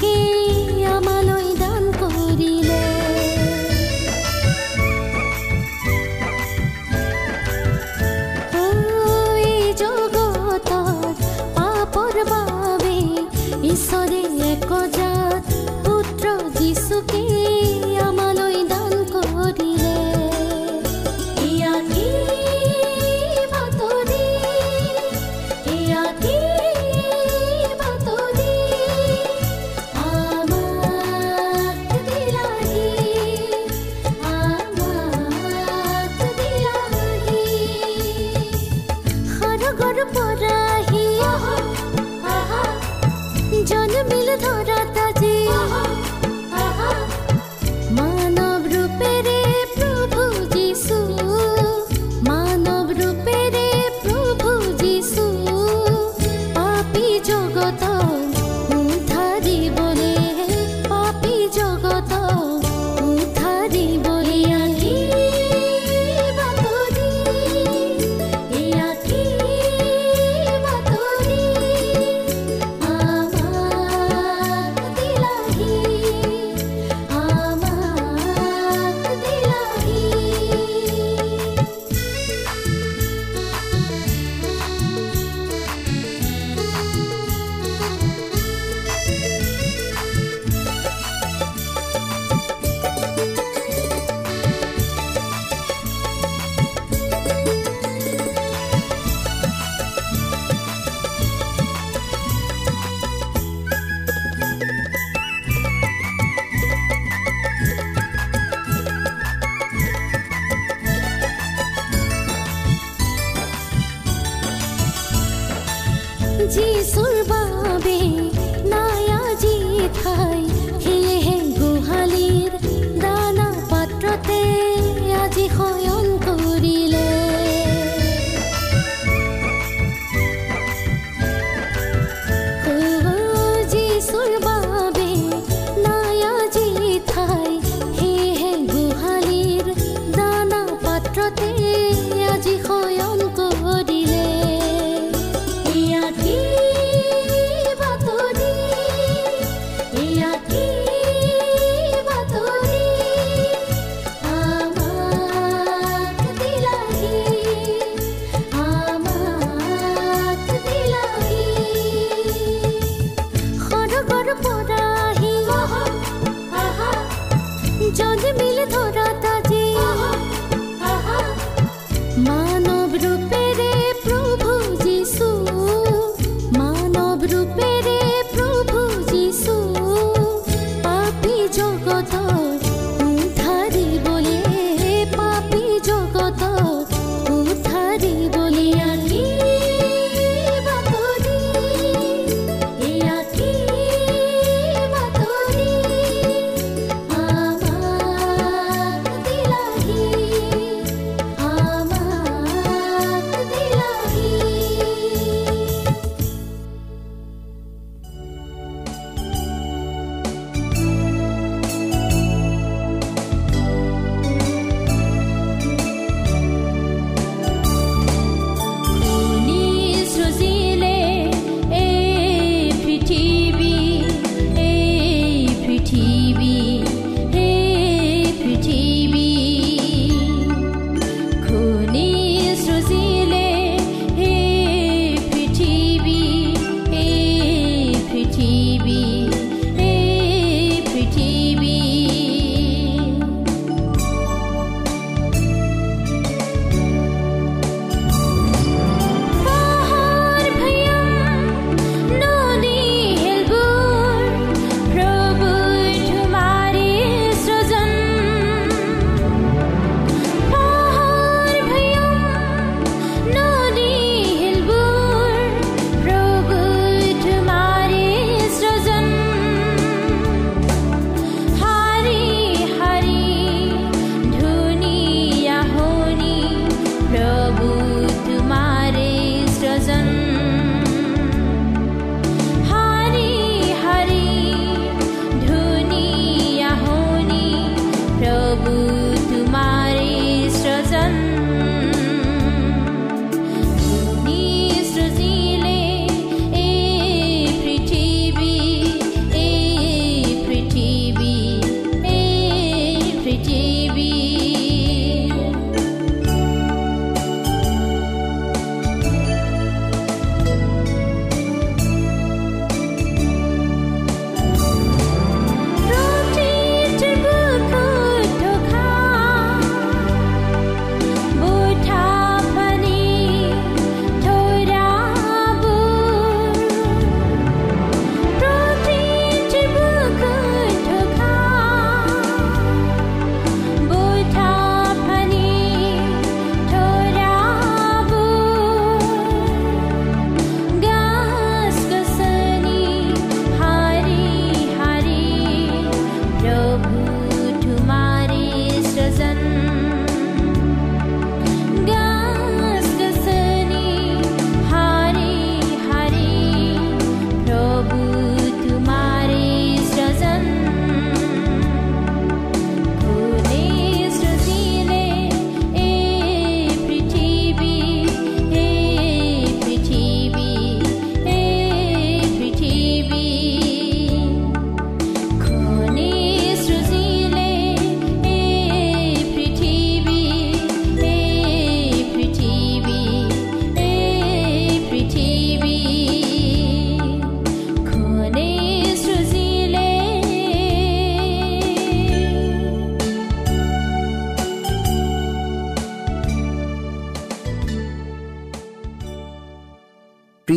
Kỳ.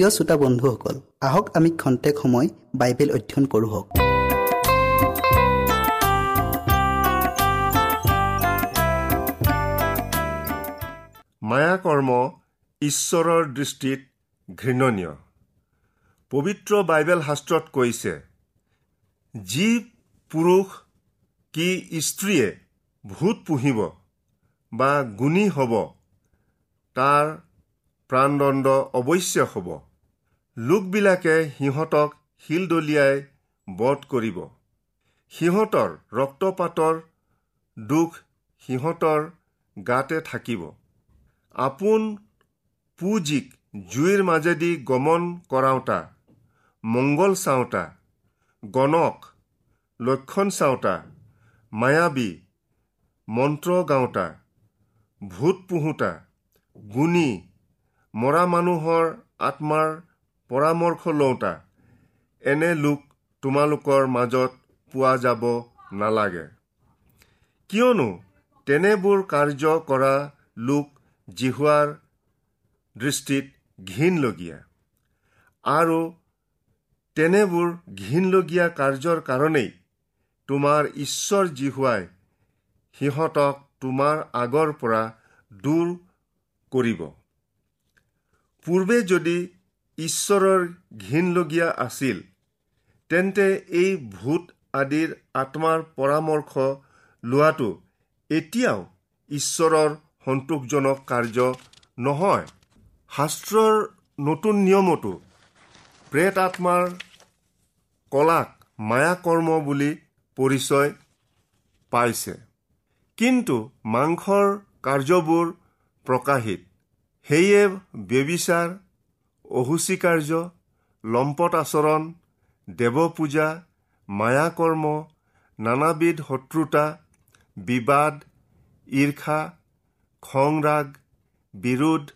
প্ৰিয় শ্ৰোতা বন্ধুসকল আহক আমি খন্তেক সময় বাইবেল অধ্যয়ন কৰোঁ হওক। মায়াকৰ্ম ঈশ্বৰৰ দৃষ্টিত ঘৃণনীয়। পবিত্ৰ বাইবেল শাস্ত্ৰত কৈছে যি পুৰুষ কি স্ত্ৰীয়ে ভূত পুহিব বা গুণী হ'ব তাৰ প্ৰাণদণ্ড অৱশ্য হ'ব। লোকবিলাকে সিহঁতক শিল দলিয়াই বধ কৰিব। সিহঁতৰ ৰক্তপাতৰ দুখ সিহঁতৰ গাতে থাকিব। আপোন পুঁজিক জুইৰ মাজেদি গমন কৰাওঁতা মংগল চাওঁতা গণক লক্ষণ চাওঁতা মায়াবী মন্ত্ৰ গাওঁতা ভূত পোহোতা গুণী মৰা মানুহৰ আত্মাৰ পৰামৰ্শ লওঁতা। এনে লোক তোমালোকৰ মাজত পোৱা যাব নালাগে। কিয়নো তেনেবোৰ কাৰ্য কৰা লোক জিহুৱাৰ দৃষ্টিত ঘীনলগীয়া। আৰু তেনেবোৰ ঘীনলগীয়া কাৰ্যৰ কাৰণেই তোমাৰ ঈশ্বৰ জিহুৱাই সিহঁতক তোমাৰ আগৰ পৰা দূৰ কৰিব। পূৰ্বে যদি ঈশ্বৰৰ ঘীনলগীয়া আছিল তেন্তে এই ভূত আদিৰ আত্মাৰ পৰামৰ্শ লোৱাটো এতিয়াও ঈশ্বৰৰ সন্তোষজনক কাৰ্য নহয়। শাস্ত্ৰৰ নতুন নিয়মতো প্ৰেত আত্মাৰ কলাক মায়াকৰ্ম বুলি পৰিচয় পাইছে। কিন্তু মাংসৰ কাৰ্যবোৰ প্ৰকাশিত সেয়ে ব্যবিচাৰ অহুচি কাৰ্য লম্পট আচৰণ দেৱপূজা মায়াকৰ্ম নানাবিধ শত্ৰুতা বিবাদ ঈৰ্ষা খংৰাগ বিৰোধ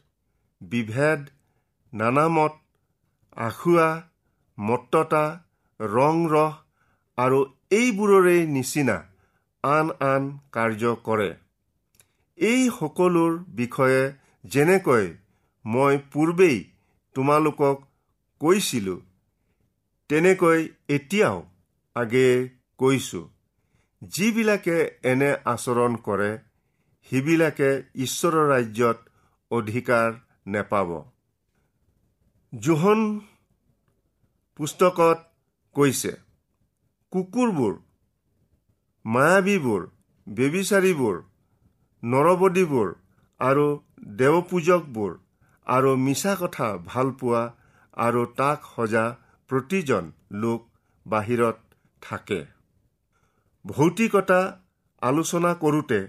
বিভেদ নানামত আখুৱা মত্ততা ৰং ৰস আৰু এইবোৰৰে নিচিনা আন আন কাৰ্য কৰে। এই সকলোৰ বিষয়ে যেনেকৈ মই পূৰ্বেই তোমালোকক কৈছিলোঁ তেনেকৈ এতিয়াও আগেয়ে কৈছোঁ। যিবিলাকে এনে আচৰণ কৰে সিবিলাকে ঈশ্বৰৰ ৰাজ্যত অধিকাৰ নেপাব। জোহন পুস্তকত কৈছে কুকুৰবোৰ মায়াবীবোৰ ব্যবিচাৰীবোৰ নৰবদীবোৰ আৰু দেৱপূজকবোৰ আৰু মিছা কথা ভালপোৱা আৰু তাক সজা প্ৰতিজন লোক বাহিৰত থাকে। ভৌতিকতা আলোচনা কৰোঁতে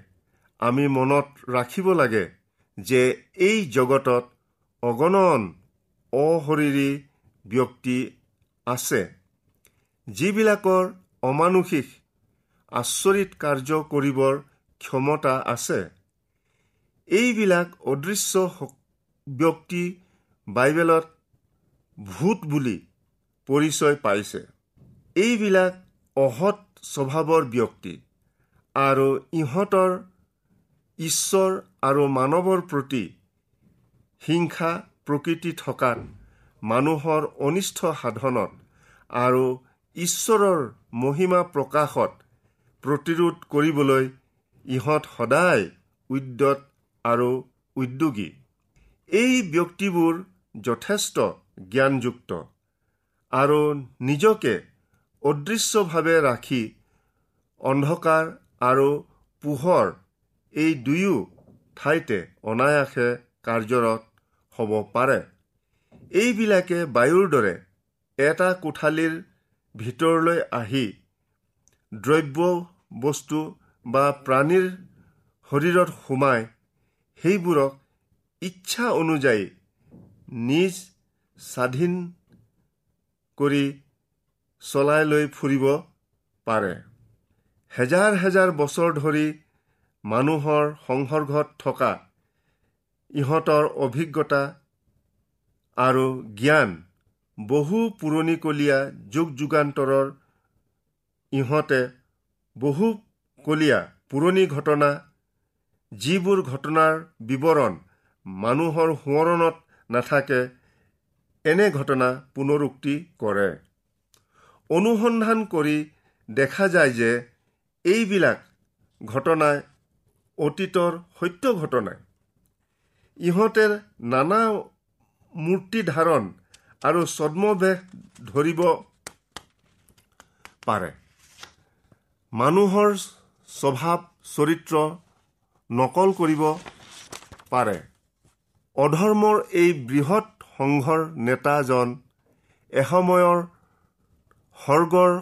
আমি মনত ৰাখিব লাগে যে এই জগতত অগণন অশৰীৰী ব্যক্তি আছে যিবিলাকৰ অমানুষিক আচৰিত কাৰ্য কৰিবৰ ক্ষমতা আছে। এইবিলাক অদৃশ্য ব্যক্তি বাইবেলত ভূত বুলি পৰিচয় পাইছে। এইবিলাক অসৎ স্বভাৱৰ ব্যক্তি আৰু ইহঁতৰ ঈশ্বৰ আৰু মানৱৰ প্ৰতি হিংসা প্ৰকৃতি থকাত মানুহৰ অনিষ্ট সাধনত আৰু ঈশ্বৰৰ মহিমা প্ৰকাশত প্ৰতিৰোধ কৰিবলৈ ইহঁত সদায় উদ্যত আৰু উদ্যোগী। এই ব্যক্তিবোৰ যথেষ্ট জ্ঞানযুক্ত আৰু নিজকে অদৃশ্যভাৱে ৰাখি অন্ধকাৰ আৰু পোহৰ এই দুয়ো ঠাইতে অনায়াসে কাৰ্যৰত হ'ব পাৰে। এইবিলাকে বায়ুৰ দৰে এটা কোঠালিৰ ভিতৰলৈ আহি দ্ৰব্য বস্তু বা প্ৰাণীৰ শৰীৰত সোমাই সেইবোৰক ইচ্ছা অনুযায়ী নিজ স্বাধীন কৰি চলাই লৈ ফুৰিব পাৰে। হেজাৰ হেজাৰ বছৰ ধৰি মানুহৰ সংসৰ্গত থকা ইহঁতৰ অভিজ্ঞতা আৰু জ্ঞান বহু পুৰণিকলীয়া যুগ যুগান্তৰৰ ইহঁতে বহু কলীয়া পুৰণি ঘটনা যিবোৰ ঘটনাৰ বিৱৰণ মানুহৰ সোঁৱৰণত নাথাকে এনে ঘটনা পুনৰুক্তি কৰে। অনুসন্ধান কৰি দেখা যায় যে এইবিলাক ঘটনাই অতীতৰ সত্য ঘটনাই। ইহঁতে নানা মূৰ্তি ধাৰণ আৰু ছদ্মবেশ ধৰিব পাৰে। মানুহৰ স্বভাৱ চৰিত্ৰ নকল কৰিব পাৰে। অধৰ্মৰ এই বৃহৎ সংঘৰ নেতাজন এসময়ৰ স্বৰ্গৰ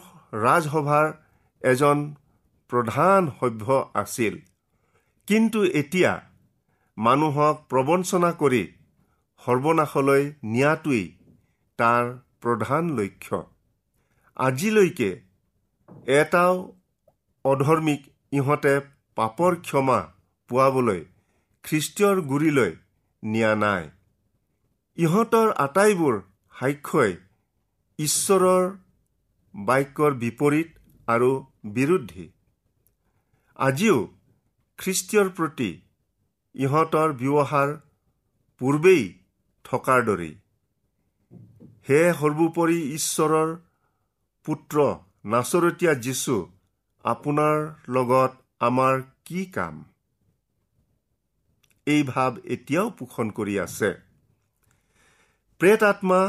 ৰাজসভাৰ এজন প্ৰধান সভ্য আছিল। কিন্তু এতিয়া মানুহক প্ৰবঞ্চনা কৰি সৰ্বনাশলৈ নিয়াটোৱেই তাৰ প্ৰধান লক্ষ্য। আজিলৈকে এটাও অধৰ্মীক ইহঁতে পাপৰ ক্ষমা পোৱাবলৈ খ্ৰীষ্টীয়ৰ গুৰিলৈ নিয়া নাই। ইহঁতৰ আটাইবোৰ সাক্ষ্যই ঈশ্বৰৰ বাক্যৰ বিপৰীত আৰু বিৰুদ্ধী। আজিও খ্ৰীষ্টীয়ৰ প্ৰতি ইহঁতৰ ব্যৱহাৰ পূৰ্বেই থকাৰ দৰেই। হে সৰ্বোপৰি ঈশ্বৰৰ পুত্ৰ নাচৰতীয়া যীশু আপোনাৰ লগত আমাৰ কি কাম? এই ভাৱ এতিয়াও পোষণ কৰি আছে। প্ৰেত আত্মা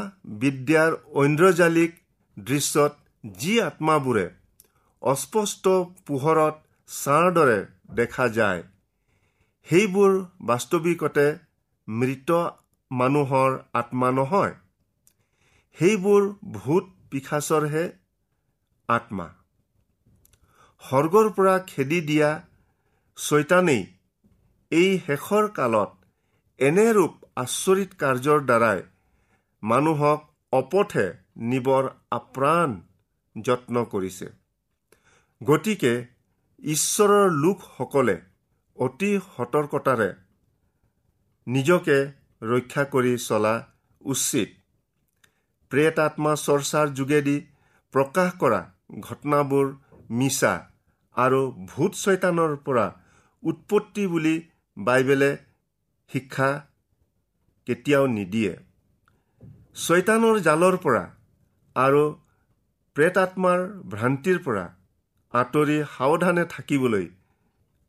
বিদ্যাৰ ঐন্দ্ৰজালিক দৃশ্যত যি আত্মাবোৰে অস্পষ্ট পোহৰত ছাঁৰ দৰে দেখা যায় সেইবোৰ বাস্তৱিকতে মৃত মানুহৰ আত্মা নহয় সেইবোৰ ভূত পিশাচৰহে আত্মা। স্বৰ্গৰ পৰা খেদি দিয়া ছৈতানেই এই শেষৰ কালত এনেৰূপ আচৰিত কাৰ্যৰ দ্বাৰাই মানুহক অপথে নিবৰ আপ্ৰাণ যত্ন কৰিছে। গতিকে ঈশ্বৰৰ লোকসকলে অতি সতৰ্কতাৰে নিজকে ৰক্ষা কৰি চলা উচিত। প্ৰেত আত্মা চৰ্চাৰ যোগেদি প্ৰকাশ কৰা ঘটনাবোৰ মিছা আৰু ভূত ছৈতানৰ পৰা উৎপত্তি বুলি বাইবেলে শিক্ষা কেতিয়াও নিদিয়ে। ছৈতানৰ জালৰ পৰা আৰু প্ৰেতাত্মাৰ ভ্ৰান্তিৰ পৰা আঁতৰি সাৱধানে থাকিবলৈ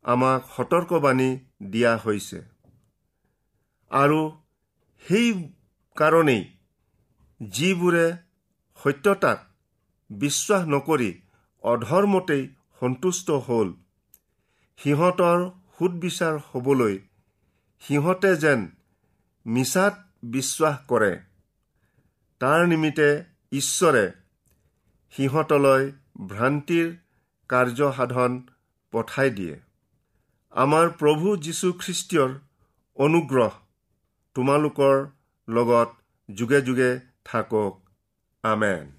আমাক সতৰ্কবাণী দিয়া হৈছে। আৰু সেই কাৰণেই যিবোৰে সত্যতাক বিশ্বাস নকৰি অধৰ্মতেই সন্তুষ্ট হ'ল সিহঁতৰ সুদবিচাৰ হ'বলৈ সিহঁতে যেন মিছাত বিশ্বাস কৰে। তাৰ নিমিত্তে ঈশ্বৰে সিহঁতলৈ ভ্ৰান্তিৰ কাৰ্যসাধন পঠাই দিয়ে। আমাৰ প্ৰভু যীশুখ্ৰীষ্টীয়ৰ অনুগ্ৰহ তোমালোকৰ লগত যুগে যুগে থাকক। আমেন।